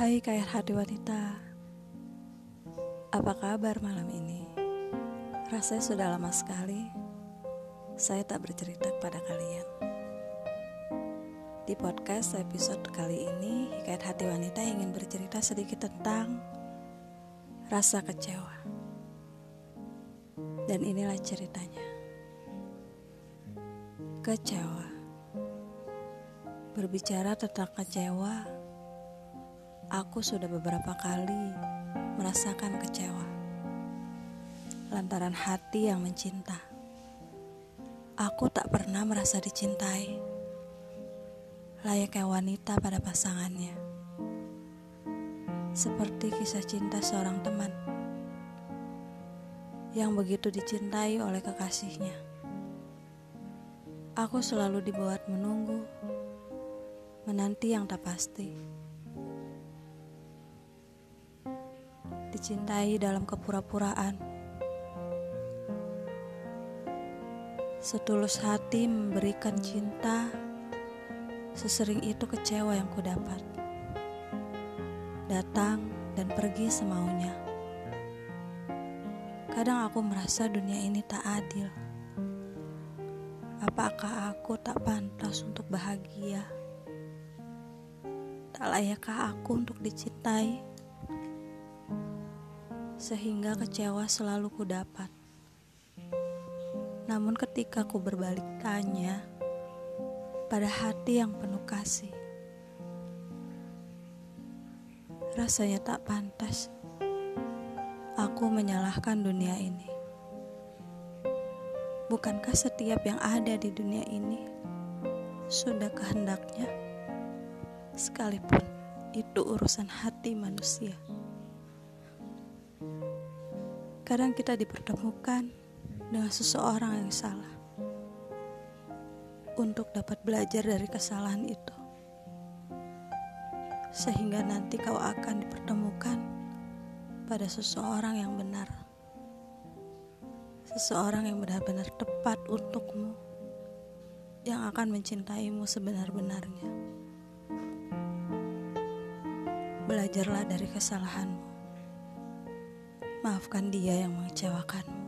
Hai hati wanita Apa kabar malam ini? Rasanya sudah lama sekali Saya tak bercerita kepada kalian. Di podcast episode kali ini Hikayat hati wanita ingin bercerita sedikit tentang Rasa kecewa. Dan inilah ceritanya. Kecewa. Berbicara tentang kecewa aku sudah beberapa kali merasakan kecewa lantaran hati yang mencinta. Aku tak pernah merasa dicintai, layaknya wanita pada pasangannya, seperti kisah cinta seorang teman yang begitu dicintai oleh kekasihnya. Aku selalu dibuat menunggu, menanti yang tak pasti. Dicintai dalam kepura-puraan. Setulus hati memberikan cinta, sesering itu kecewa yang kudapat. Datang dan pergi semaunya. Kadang aku merasa dunia ini tak adil. Apakah aku tak pantas untuk bahagia? Tak layakkah aku untuk dicintai? Sehingga kecewa selalu ku dapat. Namun ketika ku berbalik tanya pada hati yang penuh kasih, rasanya tak pantas aku menyalahkan dunia ini. Bukankah setiap yang ada di dunia ini sudah kehendaknya, sekalipun itu urusan hati manusia? Kadang kita dipertemukan dengan seseorang yang salah untuk dapat belajar dari kesalahan itu. Sehingga nanti kau akan dipertemukan pada seseorang yang benar. Seseorang yang benar-benar tepat untukmu. Yang akan mencintaimu sebenar-benarnya. Belajarlah dari kesalahanmu. Maafkan dia yang mengecewakanmu.